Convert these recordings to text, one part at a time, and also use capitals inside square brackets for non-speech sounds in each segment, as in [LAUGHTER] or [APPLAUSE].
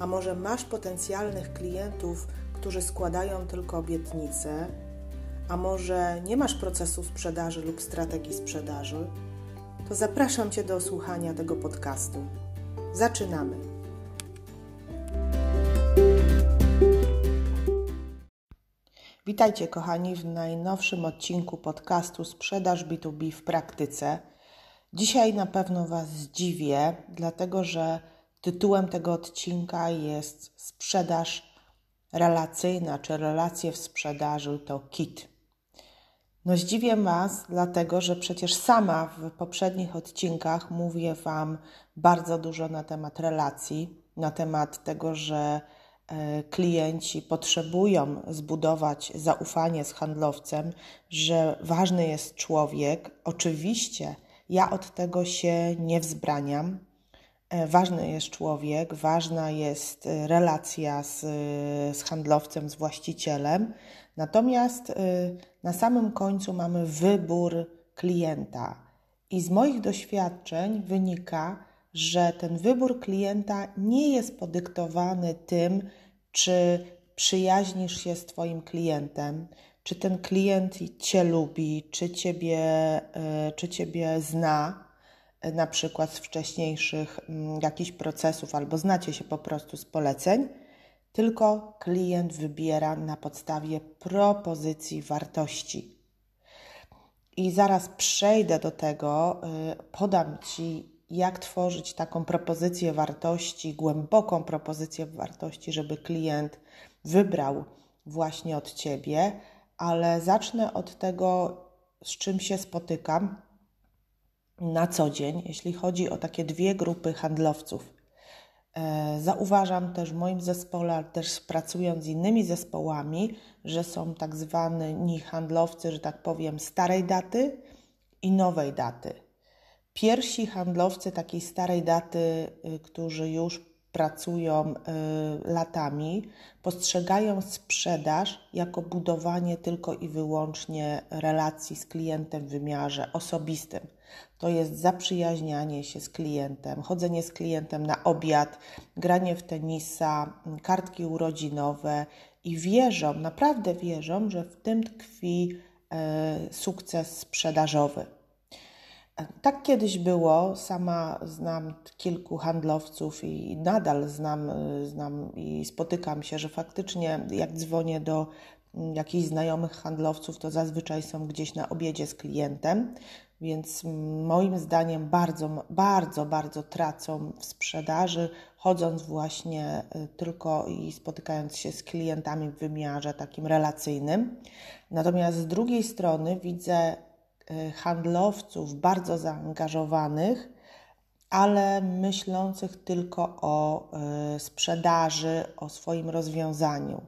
a może masz potencjalnych klientów, którzy składają tylko obietnice, a może nie masz procesu sprzedaży lub strategii sprzedaży, to zapraszam Cię do słuchania tego podcastu. Zaczynamy! Witajcie, kochani, w najnowszym odcinku podcastu Sprzedaż B2B w praktyce. Dzisiaj na pewno Was zdziwię, dlatego że tytułem tego odcinka jest Sprzedaż relacyjna, czy relacje w sprzedaży to KIT. No zdziwię Was, dlatego że przecież sama w poprzednich odcinkach mówię Wam bardzo dużo na temat relacji, na temat tego, że e, klienci potrzebują zbudować zaufanie z handlowcem, że ważny jest człowiek. Oczywiście ja od tego się nie wzbraniam. E, ważny jest człowiek, ważna jest e, relacja z, z handlowcem, z właścicielem. Natomiast na samym końcu mamy wybór klienta. I z moich doświadczeń wynika, że ten wybór klienta nie jest podyktowany tym, czy przyjaźnisz się z Twoim klientem, czy ten klient Cię lubi, czy Ciebie, e, czy ciebie zna, e, na przykład z wcześniejszych mm, jakichś procesów, albo znacie się po prostu z poleceń, tylko klient wybiera na podstawie propozycji wartości. I zaraz przejdę do tego, y, podam Ci, jak tworzyć taką propozycję wartości, głęboką propozycję wartości, żeby klient wybrał właśnie od Ciebie, ale zacznę od tego, z czym się spotykam na co dzień, jeśli chodzi o takie dwie grupy handlowców. E, zauważam też w moim zespole, ale też pracując z innymi zespołami, że są tak zwani handlowcy, że tak powiem, starej daty i nowej daty. Pierwsi handlowcy takiej starej daty, y, którzy już pracują y, latami, postrzegają sprzedaż jako budowanie tylko i wyłącznie relacji z klientem w wymiarze osobistym. To jest zaprzyjaźnianie się z klientem, chodzenie z klientem na obiad, granie w tenisa, kartki urodzinowe i wierzą, naprawdę wierzą, że w tym tkwi e, sukces sprzedażowy. Tak kiedyś było. Sama znam kilku handlowców i nadal znam, znam i spotykam się, że faktycznie jak dzwonię do jakichś znajomych handlowców, to zazwyczaj są gdzieś na obiedzie z klientem, więc moim zdaniem bardzo, bardzo, bardzo tracą w sprzedaży, chodząc właśnie y, tylko i spotykając się z klientami w wymiarze takim relacyjnym. Natomiast z drugiej strony widzę Y, handlowców bardzo zaangażowanych, ale myślących tylko o y, sprzedaży, o swoim rozwiązaniu.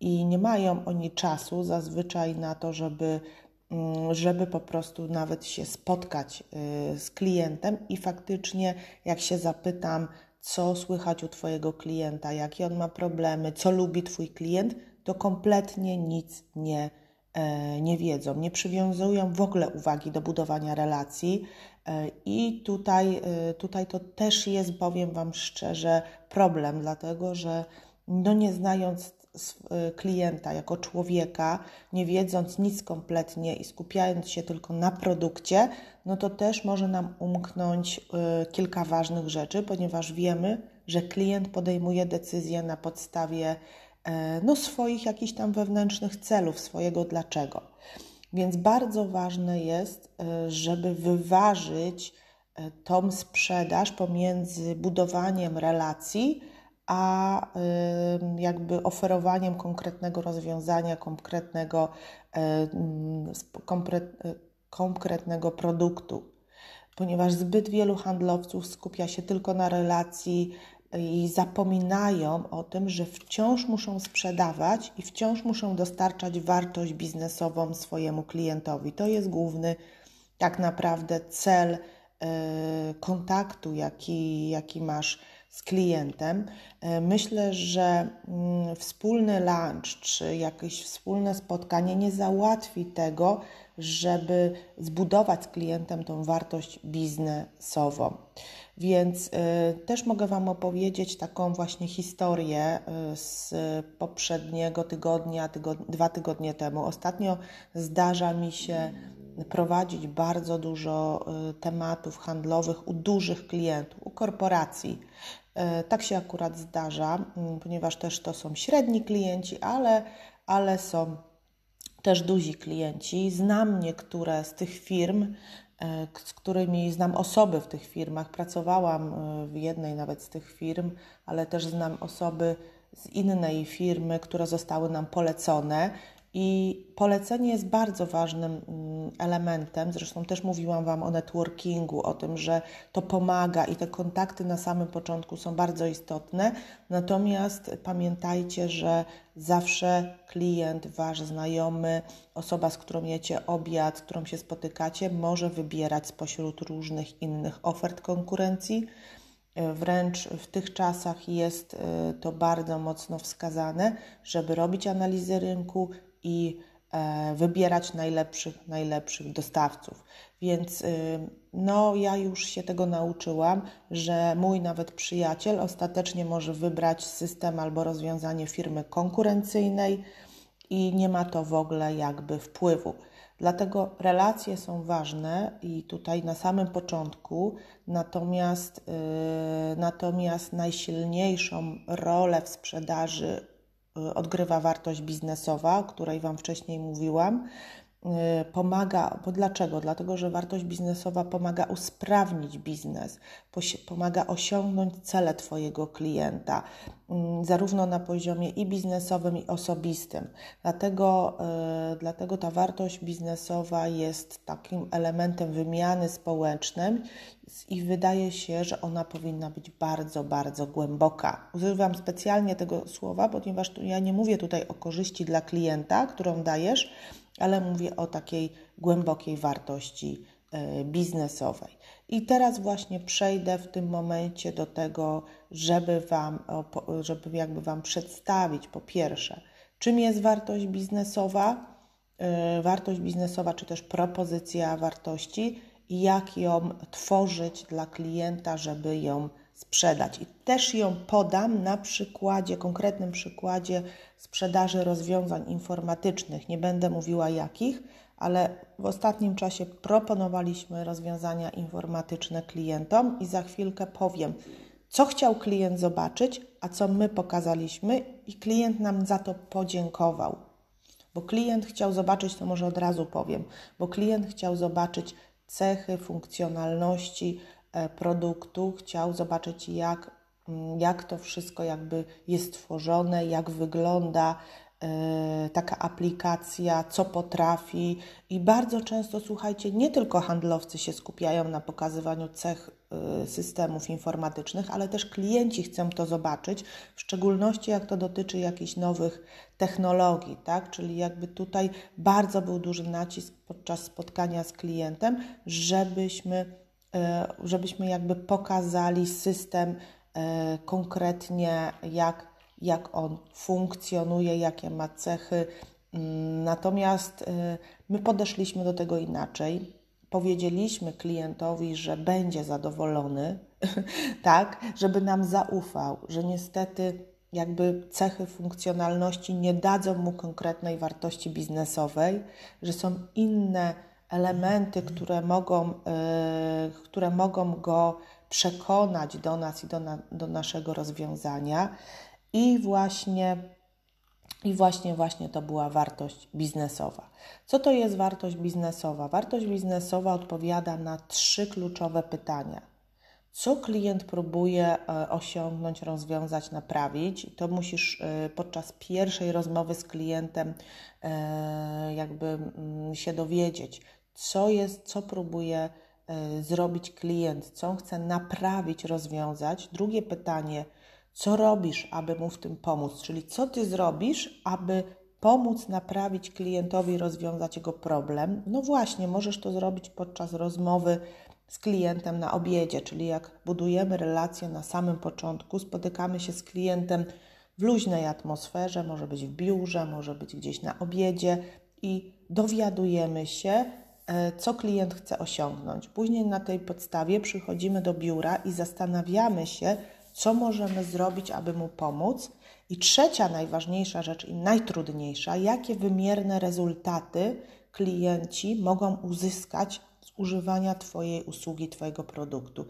I nie mają oni czasu zazwyczaj na to, żeby, mm, żeby po prostu nawet się spotkać y, z klientem i faktycznie, jak się zapytam, co słychać u Twojego klienta, jakie on ma problemy, co lubi Twój klient, to kompletnie nic nie E, nie wiedzą, nie przywiązują w ogóle uwagi do budowania relacji. E, I tutaj, e, tutaj to też jest, powiem Wam szczerze, problem, dlatego że no nie znając klienta jako człowieka, nie wiedząc nic kompletnie i skupiając się tylko na produkcie, no to też może nam umknąć kilka ważnych rzeczy, ponieważ wiemy, że klient podejmuje decyzję na podstawie E, no, swoich jakichś tam wewnętrznych celów, swojego dlaczego. Więc bardzo ważne jest, e, żeby wyważyć e, tą sprzedaż pomiędzy budowaniem relacji, a jakby oferowaniem konkretnego rozwiązania, konkretnego, konkretnego produktu. Ponieważ zbyt wielu handlowców skupia się tylko na relacji, i zapominają o tym, że wciąż muszą sprzedawać i wciąż muszą dostarczać wartość biznesową swojemu klientowi. To jest główny tak naprawdę cel y, kontaktu, jaki, jaki masz z klientem. E, myślę, że mm, wspólny lunch czy jakieś wspólne spotkanie nie załatwi tego, żeby zbudować z klientem tą wartość biznesową. Więc y, też mogę Wam opowiedzieć taką właśnie historię y, z poprzedniego tygodnia, tygod dwa tygodnie temu. Ostatnio zdarza mi się prowadzić bardzo dużo tematów handlowych u dużych klientów, u korporacji. Y, tak się akurat zdarza, y, ponieważ też to są średni klienci, ale, ale są też duzi klienci. Znam niektóre z tych firm, z którymi znam osoby w tych firmach. Pracowałam w jednej nawet z tych firm, ale też znam osoby z innej firmy, które zostały nam polecone i polecenie jest bardzo ważnym mm, elementem. Zresztą też mówiłam Wam o networkingu, o tym, że to pomaga i te kontakty na samym początku są bardzo istotne. Natomiast pamiętajcie, że zawsze klient, Wasz znajomy, osoba, z którą jecie obiad, z którą się spotykacie, może wybierać spośród różnych innych ofert konkurencji. Wręcz w tych czasach jest y, to bardzo mocno wskazane, żeby robić analizę rynku, i e, wybierać najlepszych, najlepszych dostawców. Więc y, no, ja już się tego nauczyłam, że mój nawet przyjaciel ostatecznie może wybrać system albo rozwiązanie firmy konkurencyjnej i nie ma to w ogóle jakby wpływu. Dlatego relacje są ważne i tutaj na samym początku, natomiast, yy, natomiast najsilniejszą rolę w sprzedaży odgrywa wartość biznesowa, o której Wam wcześniej mówiłam. Y, pomaga, bo dlaczego? Dlatego, że wartość biznesowa pomaga usprawnić biznes, pomaga osiągnąć cele Twojego klienta, mm, zarówno na poziomie i biznesowym, i osobistym. Dlatego, y, dlatego ta wartość biznesowa jest takim elementem wymiany społecznej i wydaje się, że ona powinna być bardzo, bardzo głęboka. Używam specjalnie tego słowa, ponieważ ja nie mówię tutaj o korzyści dla klienta, którą dajesz, ale mówię o takiej głębokiej wartości e, biznesowej. I teraz właśnie przejdę w tym momencie do tego, żeby Wam, żeby jakby Wam przedstawić po pierwsze, czym jest wartość biznesowa, e, wartość biznesowa, czy też propozycja wartości i jak ją tworzyć dla klienta, żeby ją sprzedać. I też ją podam na przykładzie, konkretnym przykładzie sprzedaży rozwiązań informatycznych. Nie będę mówiła jakich, ale w ostatnim czasie proponowaliśmy rozwiązania informatyczne klientom i za chwilkę powiem, co chciał klient zobaczyć, a co my pokazaliśmy, i klient nam za to podziękował. Bo klient chciał zobaczyć, to może od razu powiem, bo klient chciał zobaczyć cechy, funkcjonalności produktu, chciał zobaczyć, jak, mm, jak to wszystko jakby jest tworzone, jak wygląda e, taka aplikacja, co potrafi. I bardzo często, słuchajcie, nie tylko handlowcy się skupiają na pokazywaniu cech e, systemów informatycznych, ale też klienci chcą to zobaczyć, w szczególności jak to dotyczy jakichś nowych technologii, tak? Czyli jakby tutaj bardzo był duży nacisk podczas spotkania z klientem, żebyśmy, e, żebyśmy jakby pokazali system e, konkretnie, jak, jak on funkcjonuje, jakie ma cechy. Mm, natomiast e, my podeszliśmy do tego inaczej. Powiedzieliśmy klientowi, że będzie zadowolony, [LAUGHS] tak, żeby nam zaufał, że niestety jakby cechy funkcjonalności nie dadzą mu konkretnej wartości biznesowej, że są inne elementy, które mogą, yy, które mogą go przekonać do nas i do, na, do naszego rozwiązania. I właśnie, I właśnie, właśnie to była wartość biznesowa. Co to jest wartość biznesowa? Wartość biznesowa odpowiada na trzy kluczowe pytania co klient próbuje e, osiągnąć, rozwiązać, naprawić. To musisz e, podczas pierwszej rozmowy z klientem e, jakby mm, się dowiedzieć, co jest, co próbuje zrobić klient, co chce naprawić, rozwiązać. Drugie pytanie, Co robisz, aby mu w tym pomóc? Czyli co ty zrobisz, aby pomóc naprawić klientowi, rozwiązać jego problem? No właśnie, możesz to zrobić podczas rozmowy z klientem na obiedzie, czyli jak budujemy relacje na samym początku, spotykamy się z klientem w luźnej atmosferze, może być w biurze, może być gdzieś na obiedzie i dowiadujemy się, e, co klient chce osiągnąć. Później na tej podstawie przychodzimy do biura i zastanawiamy się, co możemy zrobić, aby mu pomóc. I trzecia najważniejsza rzecz i najtrudniejsza, jakie wymierne rezultaty klienci mogą uzyskać z używania Twojej usługi, Twojego produktu.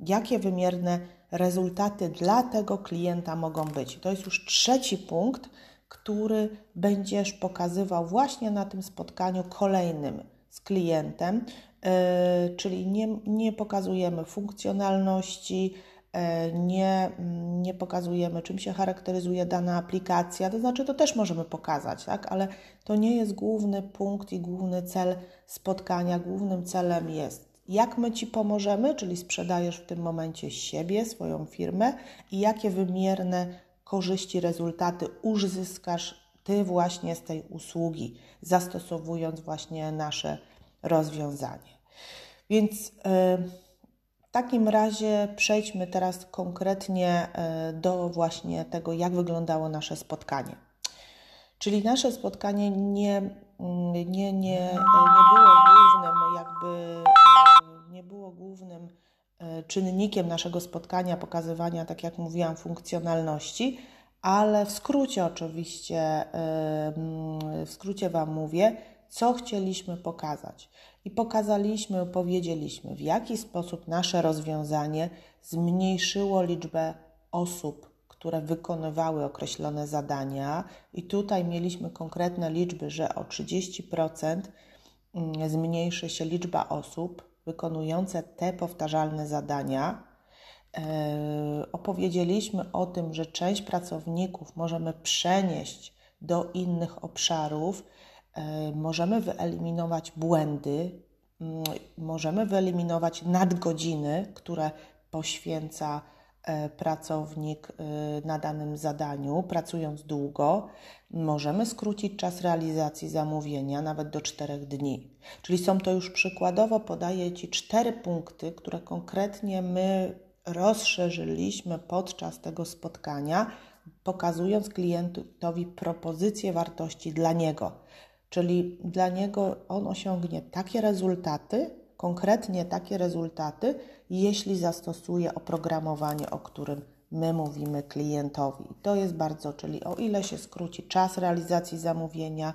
Jakie wymierne rezultaty dla tego klienta mogą być? To jest już trzeci punkt, który będziesz pokazywał właśnie na tym spotkaniu kolejnym z klientem, yy, czyli nie, nie pokazujemy funkcjonalności, E, nie, nie pokazujemy, czym się charakteryzuje dana aplikacja, to znaczy to też możemy pokazać, tak? ale to nie jest główny punkt i główny cel spotkania. Głównym celem jest, jak my Ci pomożemy, czyli sprzedajesz w tym momencie siebie, swoją firmę i jakie wymierne korzyści, rezultaty uzyskasz Ty właśnie z tej usługi, zastosowując właśnie nasze rozwiązanie. Więc. Yy, w takim razie przejdźmy teraz konkretnie e, do właśnie tego, jak wyglądało nasze spotkanie. Czyli nasze spotkanie nie, mm, nie, nie, nie było głównym, jakby e, nie było głównym e, czynnikiem naszego spotkania, pokazywania, tak jak mówiłam, funkcjonalności, ale w skrócie oczywiście, w skrócie Wam mówię, co chcieliśmy pokazać. I pokazaliśmy, powiedzieliśmy, w jaki sposób nasze rozwiązanie zmniejszyło liczbę osób, które wykonywały określone zadania. I tutaj mieliśmy konkretne liczby, że o 30% mm, zmniejszy się liczba osób wykonujące te powtarzalne zadania. E, opowiedzieliśmy o tym, że część pracowników możemy przenieść do innych obszarów E, możemy wyeliminować błędy, możemy wyeliminować nadgodziny, które poświęca e, pracownik na danym zadaniu, pracując długo, możemy skrócić czas realizacji zamówienia nawet do 4 dni. Czyli są to już przykładowo, podaję Ci cztery punkty, które konkretnie my rozszerzyliśmy podczas tego spotkania, pokazując klientowi propozycję wartości dla niego. Czyli dla niego on osiągnie takie rezultaty, konkretnie takie rezultaty, jeśli zastosuje oprogramowanie, o którym my mówimy klientowi. To jest bardzo, czyli o ile się skróci czas realizacji zamówienia,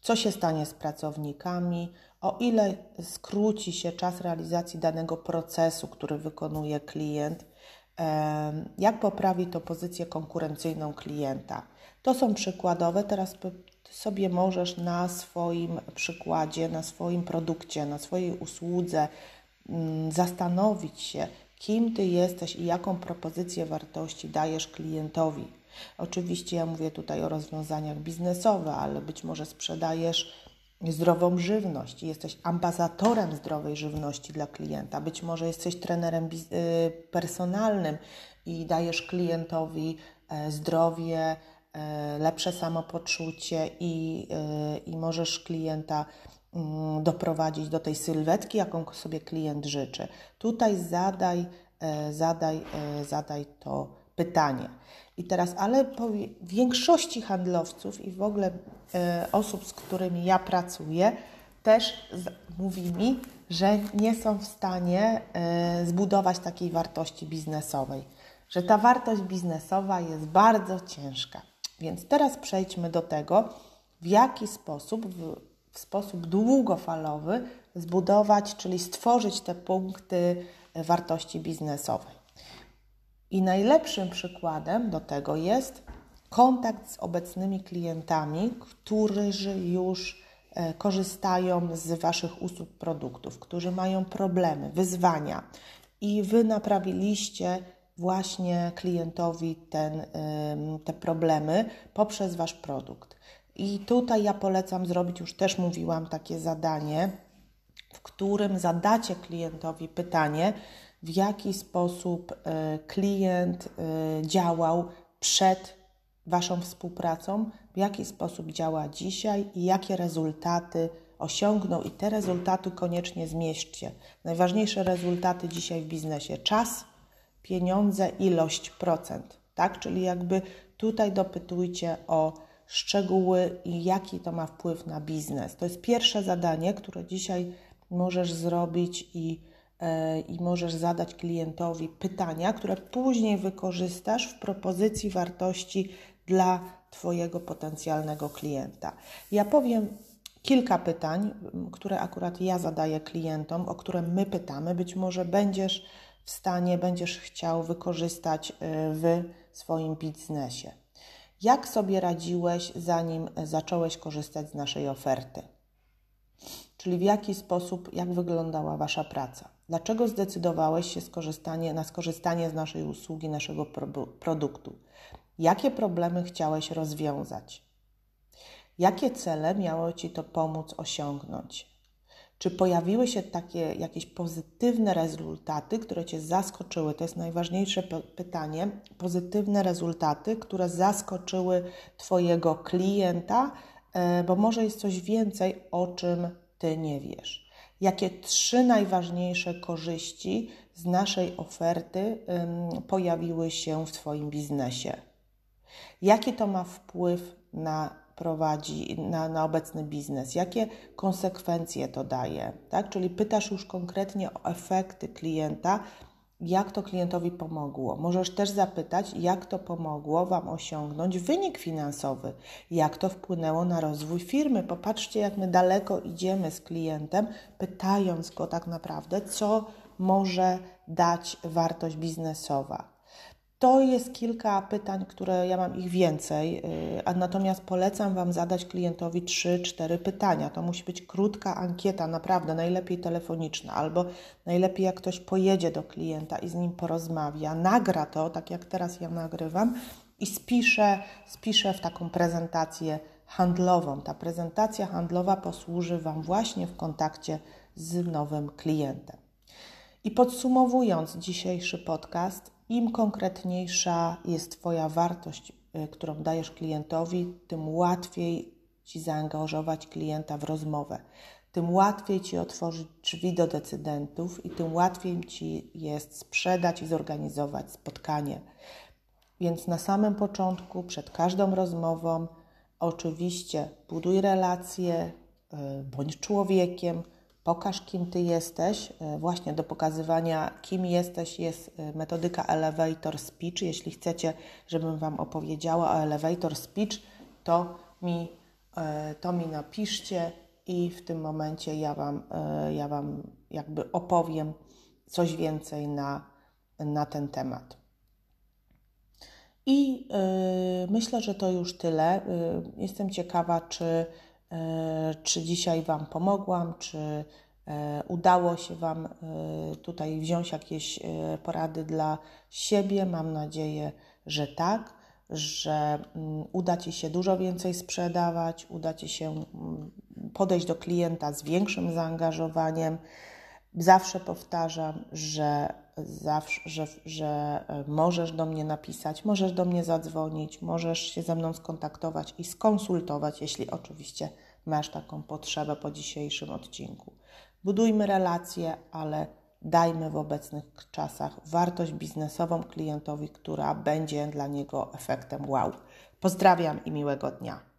co się stanie z pracownikami, o ile skróci się czas realizacji danego procesu, który wykonuje klient, jak poprawi to pozycję konkurencyjną klienta. To są przykładowe, teraz sobie możesz na swoim przykładzie, na swoim produkcie, na swojej usłudze mm, zastanowić się, kim ty jesteś i jaką propozycję wartości dajesz klientowi. Oczywiście ja mówię tutaj o rozwiązaniach biznesowych, ale być może sprzedajesz zdrową żywność, jesteś ambasadorem zdrowej żywności dla klienta, być może jesteś trenerem y, personalnym i dajesz klientowi e, zdrowie, E, lepsze samopoczucie i, e, i możesz klienta mm, doprowadzić do tej sylwetki, jaką sobie klient życzy. Tutaj zadaj, e, zadaj, zadaj to pytanie. I teraz, ale większości handlowców i w ogóle osób, z którymi ja pracuję, też mówi mi, że nie są w stanie zbudować takiej wartości biznesowej, że ta wartość biznesowa jest bardzo ciężka. Więc teraz przejdźmy do tego, w jaki sposób, w, w sposób długofalowy zbudować, czyli stworzyć te punkty wartości biznesowej. I najlepszym przykładem do tego jest kontakt z obecnymi klientami, którzy już e, korzystają z Waszych usług, produktów, którzy mają problemy, wyzwania i Wy naprawiliście właśnie klientowi ten, te problemy poprzez Wasz produkt. I tutaj ja polecam zrobić, już też mówiłam, takie zadanie, w którym zadacie klientowi pytanie, w jaki sposób e, klient e, działał przed Waszą współpracą, w jaki sposób działa dzisiaj i jakie rezultaty osiągnął, i te rezultaty koniecznie zmieśćcie. Najważniejsze rezultaty dzisiaj w biznesie: czas, pieniądze, ilość procent, tak? Czyli jakby tutaj dopytujcie o szczegóły i jaki to ma wpływ na biznes. To jest pierwsze zadanie, które dzisiaj możesz zrobić i, i możesz zadać klientowi pytania, które później wykorzystasz w propozycji wartości dla Twojego potencjalnego klienta. Ja powiem kilka pytań, które akurat ja zadaję klientom, o które my pytamy. Być może będziesz w stanie, będziesz chciał wykorzystać e, w swoim biznesie. Jak sobie radziłeś, zanim zacząłeś korzystać z naszej oferty? Czyli w jaki sposób, jak wyglądała Wasza praca? Dlaczego zdecydowałeś się skorzystanie, na skorzystanie z naszej usługi, naszego produktu? Jakie problemy chciałeś rozwiązać? Jakie cele miało Ci to pomóc osiągnąć? Czy pojawiły się takie jakieś pozytywne rezultaty, które Cię zaskoczyły? To jest najważniejsze pytanie. Pozytywne rezultaty, które zaskoczyły Twojego klienta, e, bo może jest coś więcej, o czym Ty nie wiesz. Jakie trzy najważniejsze korzyści z naszej oferty pojawiły się w Twoim biznesie? Jaki to ma wpływ na prowadzi na, na obecny biznes, jakie konsekwencje to daje, tak? Czyli pytasz już konkretnie o efekty klienta, jak to klientowi pomogło. Możesz też zapytać, jak to pomogło Wam osiągnąć wynik finansowy, jak to wpłynęło na rozwój firmy. Popatrzcie, jak my daleko idziemy z klientem, pytając go tak naprawdę, co może dać wartość biznesowa. To jest kilka pytań, które ja mam ich więcej, y, a natomiast polecam Wam zadać klientowi 3-4 pytania. To musi być krótka ankieta, naprawdę najlepiej telefoniczna, albo najlepiej jak ktoś pojedzie do klienta i z nim porozmawia, nagra to, tak jak teraz ja nagrywam, i spiszę, spiszę w taką prezentację handlową. Ta prezentacja handlowa posłuży Wam właśnie w kontakcie z nowym klientem. I podsumowując dzisiejszy podcast, im konkretniejsza jest Twoja wartość, y, którą dajesz klientowi, tym łatwiej Ci zaangażować klienta w rozmowę, tym łatwiej Ci otworzyć drzwi do decydentów i tym łatwiej Ci jest sprzedać i zorganizować spotkanie. Więc na samym początku, przed każdą rozmową, oczywiście buduj relacje, y, bądź człowiekiem, Pokaż, kim Ty jesteś. E, właśnie do pokazywania, kim jesteś, jest e, metodyka Elevator Speech. Jeśli chcecie, żebym Wam opowiedziała o Elevator Speech, to mi, e, to mi napiszcie i w tym momencie ja Wam, ja wam jakby opowiem coś więcej na, na ten temat. I myślę, że to już tyle. jestem ciekawa, czy czy dzisiaj Wam pomogłam, czy e, udało się Wam e, tutaj wziąć jakieś porady dla siebie. Mam nadzieję, że tak, że mm, uda Ci się dużo więcej sprzedawać, uda Ci się mm, podejść do klienta z większym zaangażowaniem. Zawsze powtarzam, że, zawsze, że, że możesz do mnie napisać, możesz do mnie zadzwonić, możesz się ze mną skontaktować i skonsultować, jeśli oczywiście masz taką potrzebę po dzisiejszym odcinku. Budujmy relacje, ale dajmy w obecnych czasach wartość biznesową klientowi, która będzie dla niego efektem wow. Pozdrawiam i miłego dnia.